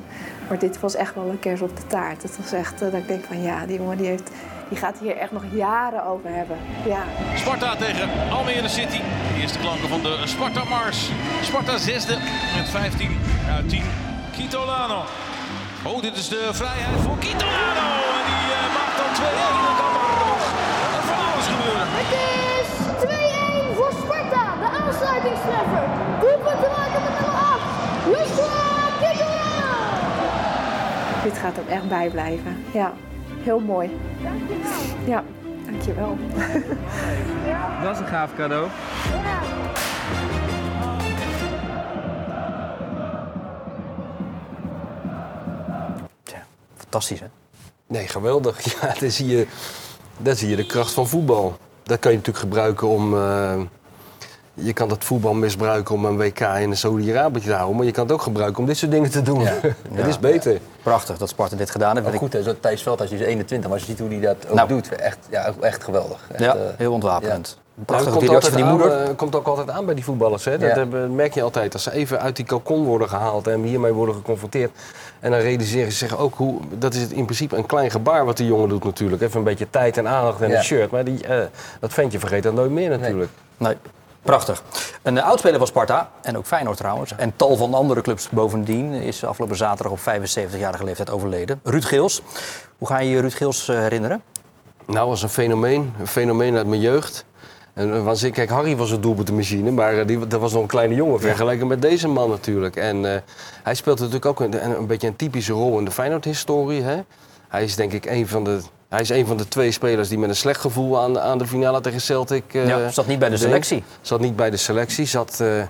Speaker 16: Maar dit was echt wel een kers op de taart. Het was echt eh, dat ik denk van ja, die jongen die, heeft, die gaat hier echt nog jaren over hebben. Ja.
Speaker 20: Sparta tegen Almere City. De eerste klanken van de Sparta Mars. Sparta zesde met 15 uit 10. Kitolano. Oh, dit is de vrijheid voor Kitolano.
Speaker 15: Doelpunt te maken met nummer 8, Joshua.
Speaker 16: Dit gaat hem echt bijblijven. Ja, heel mooi. Ja, dankjewel.
Speaker 17: Dat is een gaaf cadeau.
Speaker 1: Fantastisch, hè?
Speaker 2: Nee, geweldig. Ja, daar zie, je, daar zie je de kracht van voetbal. Dat kan je natuurlijk gebruiken om... eh, je kan dat voetbal misbruiken om een WK in Saudi-Arabië te houden. Maar je kan het ook gebruiken om dit soort dingen te doen. het is beter.
Speaker 1: Prachtig dat Sparta dit gedaan heeft.
Speaker 3: Ook goed, hè, zo'n Thijs Veldhuis, die is 21, maar als je ziet hoe hij dat ook
Speaker 1: Nou.
Speaker 3: doet, echt, ja, echt geweldig. Echt,
Speaker 1: Ja,
Speaker 3: eh,
Speaker 1: heel ontwapenend.
Speaker 2: Ja,
Speaker 1: Prachtig
Speaker 2: dat
Speaker 1: die
Speaker 2: komt
Speaker 1: van die
Speaker 2: aan,
Speaker 1: moeder.
Speaker 2: eh, komt ook altijd aan bij die voetballers. Hè? Dat
Speaker 3: Ja.
Speaker 2: merk je altijd. Als ze even uit die cocon worden gehaald en hiermee worden geconfronteerd. En dan realiseren ze zich ook hoe. Dat is het in principe een klein gebaar wat die jongen doet, natuurlijk. Even een beetje tijd en aandacht en
Speaker 1: Ja.
Speaker 2: een shirt. Maar die, eh, dat ventje vergeet dat nooit meer, natuurlijk.
Speaker 1: Nee, prachtig. Een uh, oudspeler van Sparta, en ook Feyenoord trouwens, en tal van andere clubs bovendien, is afgelopen zaterdag op 75-jarige leeftijd overleden. Ruud Geels. Hoe ga je je Ruud Geels eh, herinneren?
Speaker 2: Nou, was een fenomeen. Een fenomeen uit mijn jeugd. En, eh, was, kijk, Harry was een doelpuntenmachine, maar eh, die, dat was nog een kleine jongen vergeleken met deze man natuurlijk. En eh, hij speelt natuurlijk ook een, een, een beetje een typische rol in de Feyenoord-historie. Hij is denk ik een van de... Hij is een van de twee spelers die met een slecht gevoel aan, aan de finale tegen Celtic... eh,
Speaker 1: Ja, zat niet bij de
Speaker 2: deed.
Speaker 1: selectie.
Speaker 2: Zat niet bij de selectie, zat, eh,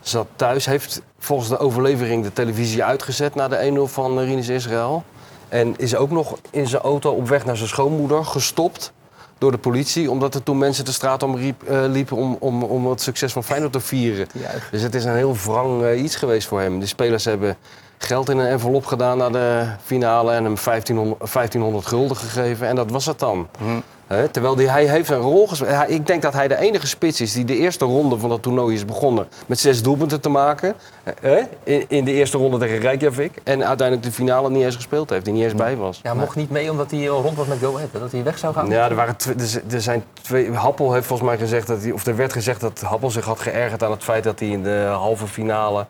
Speaker 2: zat thuis. Heeft volgens de overlevering de televisie uitgezet na de 1-0 van uh, Rinus Israël. En is ook nog in zijn auto op weg naar zijn schoonmoeder gestopt door de politie. Omdat er toen mensen de straat om riep, eh, liepen om, om, om het succes van Feyenoord te vieren. Dus het is een heel wrang eh, iets geweest voor hem. De spelers hebben geld in een envelop gedaan naar de finale en hem 1500, 1500 gulden gegeven. En dat was het dan. Hè, terwijl die, hij heeft een rol gespeeld. Ik denk dat hij de enige spits is die de eerste ronde van dat toernooi is begonnen met zes doelpunten te maken. In, in de eerste ronde tegen Reykjavik. En uiteindelijk de finale niet eens gespeeld heeft, die niet eens bij was.
Speaker 3: Ja, mocht niet mee omdat hij al rond was met Go Ahead, dat hij weg zou gaan.
Speaker 2: Ja, er, waren er er zijn twee. Happel heeft volgens mij gezegd dat hij. Of er werd gezegd dat Happel zich had geërgerd aan het feit dat hij in de halve finale.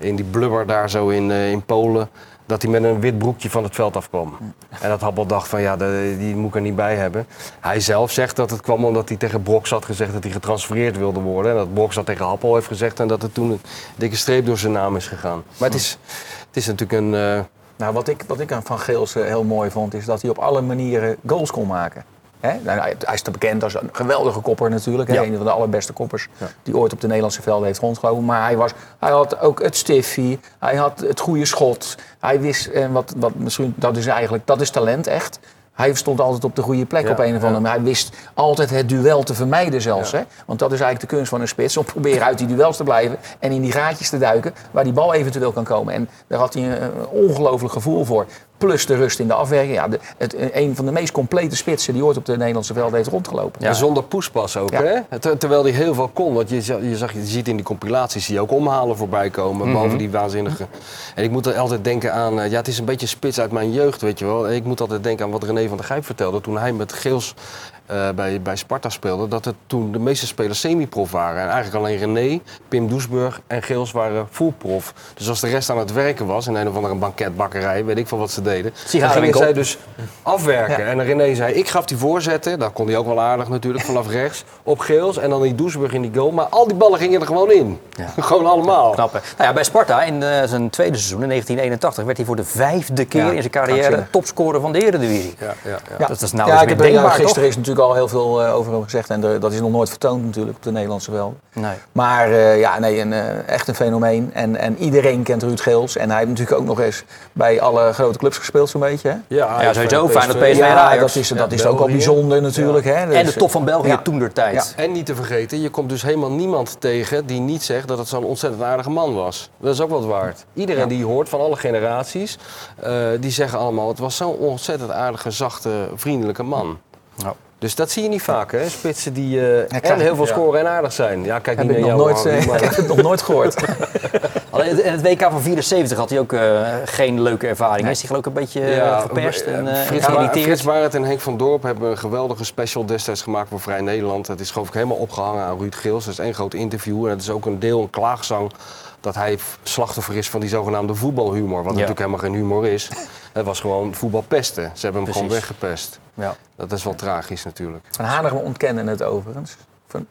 Speaker 2: In die blubber daar zo in, eh, in Polen. dat hij met een wit broekje van het veld afkwam. En dat Happel dacht van ja, de- die moet ik er niet bij hebben. Hij zelf zegt dat het kwam omdat hij tegen Brox had gezegd dat hij getransfereerd wilde worden. En dat Brox dat tegen Happel heeft gezegd en dat er toen een dikke streep door zijn naam is gegaan. Maar het is, het is natuurlijk een. eh,
Speaker 4: Nou, wat ik, wat ik aan Van Geels eh, heel mooi vond, is dat hij op alle manieren goals kon maken. Hè? Nou, hij is te bekend als een geweldige kopper natuurlijk. Hè?
Speaker 1: Ja.
Speaker 4: Een van de allerbeste koppers die ooit op de Nederlandse velden heeft rondgelopen. Maar hij, was, hij had ook het stiffie, hij had het goede schot. Hij wist, en wat, wat misschien, dat is eigenlijk, dat is talent echt. Hij stond altijd op de goede plek
Speaker 2: Ja,
Speaker 4: op een of andere manier. Hij wist altijd het duel te vermijden zelfs. Hè? Want dat is eigenlijk de kunst van een spits. Om proberen uit die duels te blijven en in die gaatjes te duiken waar die bal eventueel kan komen. En daar had hij een, een ongelooflijk gevoel voor. Plus de rust in de afwerking. Ja, de, het, een van de meest complete spitsen die ooit op de Nederlandse velden heeft rondgelopen.
Speaker 2: En zonder poespas ook,
Speaker 4: Ja.
Speaker 2: hè? Ter- terwijl hij heel veel kon. Want je, je, zag, je ziet in die compilaties zie je ook omhalen voorbij komen.
Speaker 1: Mhm.
Speaker 2: Behalve die waanzinnige... En ik moet er altijd denken aan... eh, Ja, het is een beetje spits uit mijn jeugd, weet je wel. Ik moet altijd denken aan wat René van der Gijp vertelde... toen hij met Geels eh, bij, bij Sparta speelde... dat het toen de meeste spelers semi-prof waren. En eigenlijk alleen René, Pim Doesburg en Geels waren full-prof. Dus als de rest aan het werken was... in een of andere banketbakkerij, weet ik veel wat ze deden... dan gingen zij dus afwerken. En René zei, ik gaf die voorzetten. Dat kon hij ook wel aardig natuurlijk, vanaf rechts. Op Geels en dan die Doesburg in die goal. Maar al die ballen gingen er gewoon in. gewoon allemaal.
Speaker 1: Knap, hè? Nou ja, bij Sparta in eh, zijn tweede seizoen, in 1981, werd hij voor de vijfde keer
Speaker 4: Ja,
Speaker 1: in zijn carrière topscorer van de Eredivisie.
Speaker 2: Ja, ja,
Speaker 1: ja. Dat is nou
Speaker 4: ja,
Speaker 1: eens
Speaker 4: ik
Speaker 1: denkbaar,
Speaker 4: gisteren
Speaker 1: toch?
Speaker 4: is natuurlijk al heel veel eh, over hem gezegd. En er- dat is nog nooit vertoond natuurlijk op de Nederlandse velden.
Speaker 1: Nee.
Speaker 4: Maar eh, ja, nee, een, eh, echt een fenomeen. En, en iedereen kent Ruud Geels. En hij heeft natuurlijk ook nog eens bij alle grote clubs gespeeld zo'n beetje. Hè?
Speaker 2: Ja,
Speaker 1: Ja, sowieso. Feyenoord, PSV en
Speaker 4: Ja,
Speaker 1: Ajax.
Speaker 4: dat is, dat
Speaker 2: Ja,
Speaker 4: is ook al bijzonder natuurlijk. Hè?
Speaker 1: En
Speaker 4: Dus,
Speaker 1: de top van België
Speaker 4: ja.
Speaker 1: toen der tijd.
Speaker 2: En niet te vergeten, je komt dus helemaal niemand tegen die niet zegt dat het zo'n ontzettend aardige man was. Dat is ook wat waard. Iedereen die je hoort van alle generaties, eh, die zeggen allemaal: het was zo'n ontzettend aardige, zachte, vriendelijke man.
Speaker 1: Nou.
Speaker 2: Dus dat zie je niet vaak, hè? Spitsen die eh, en heel veel
Speaker 4: ja.
Speaker 2: scoren en aardig zijn. Ja, kijk
Speaker 4: Heb
Speaker 2: niet
Speaker 4: ik
Speaker 2: naar
Speaker 4: nog
Speaker 2: jou,
Speaker 4: nooit, eh,
Speaker 2: maar-
Speaker 4: ik heb het nog nooit gehoord.
Speaker 1: Alleen in het WK van 74 had hij ook eh, geen leuke ervaring. Is hij geloof ik een beetje verperst en eh,
Speaker 2: Frits,
Speaker 1: geïrriteerd?
Speaker 2: Frits Barend en Henk van Dorp hebben een geweldige special destijds gemaakt voor Vrij Nederland. Dat is geloof ik helemaal opgehangen aan Ruud Geels. Dat is één groot interview en het is ook een deel een klaagzang dat hij slachtoffer is van die zogenaamde voetbalhumor. Wat natuurlijk helemaal geen humor is. Het was gewoon voetbalpesten. Ze hebben hem gewoon weggepest.
Speaker 1: Ja.
Speaker 2: Dat is wel tragisch natuurlijk.
Speaker 4: Van Hanegem ontkende het overigens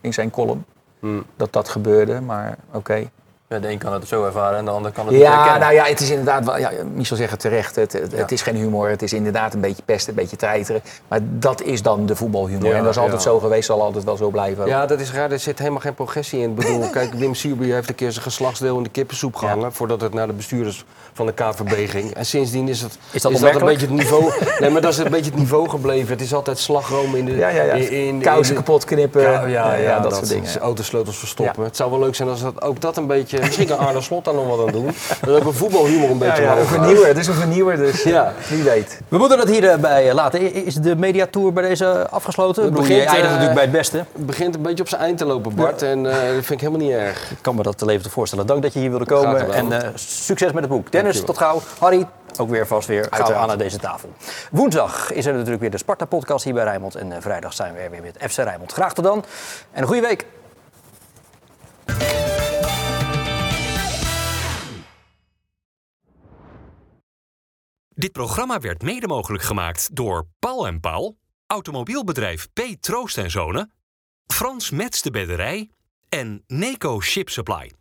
Speaker 4: in zijn column.
Speaker 2: Hmm.
Speaker 4: Dat dat gebeurde, maar oké.
Speaker 3: Ja, de een kan het zo ervaren en de ander kan het
Speaker 4: Ja,
Speaker 3: herkennen.
Speaker 4: nou ja, het is inderdaad wel. Ja, Michel zegt het terecht. Het, het, het is geen humor. Het is inderdaad een beetje pesten, een beetje treiteren. Maar dat is dan de voetbalhumor.
Speaker 2: Ja,
Speaker 4: en dat is altijd zo geweest, zal altijd wel zo blijven.
Speaker 2: Ja, dat is raar. Er zit helemaal geen progressie in. Ik bedoel, kijk, Wim Suurby heeft een keer zijn geslachtsdeel in de kippensoep gehangen... voordat het naar de bestuurders van de KVB ging. En sindsdien is het,
Speaker 1: Is dat
Speaker 2: een beetje het niveau... Nee, maar dat is een beetje het niveau gebleven. Het is altijd slagroom in de...
Speaker 4: Ja.
Speaker 2: In, in-
Speaker 4: Kousen
Speaker 2: in de-
Speaker 4: kapot knippen.
Speaker 2: Ja, ja,
Speaker 4: dat
Speaker 2: dat,
Speaker 4: soort dingen.
Speaker 2: Autosleutels verstoppen. Het zou wel leuk zijn als dat, ook dat een beetje... Misschien kan Arne Slot daar nog wat aan doen. Dat ook een voetbalhumor een beetje
Speaker 4: ja, vernieuwer. Het is een vernieuwer, dus
Speaker 2: Ja.
Speaker 4: wie weet.
Speaker 1: We moeten het hierbij laten. I- Is de mediatour bij deze afgesloten? Ik bedoel, je
Speaker 2: begint,
Speaker 1: eindigt
Speaker 2: eh,
Speaker 1: natuurlijk bij het beste.
Speaker 2: Het begint een beetje op zijn eind te lopen, Bart. En eh, dat vind ik helemaal niet erg.
Speaker 1: Ik kan me dat leven te voorstellen. Dank dat je hier wilde komen. En eh, succes met het boek. Dennis, tot gauw. Harry, ook weer vast weer. Gaan we
Speaker 4: Uiteraard.
Speaker 1: aan naar deze tafel. Woensdag is er natuurlijk weer de Sparta-podcast hier bij Rijnmond. En eh, vrijdag zijn we er weer met FC Rijnmond. Graag tot dan. En een goede week.
Speaker 21: Dit programma werd mede mogelijk gemaakt door Paul en Paul, automobielbedrijf P. Troost en Zonen, Frans Mets de Bedderij en Neco Ship Supply.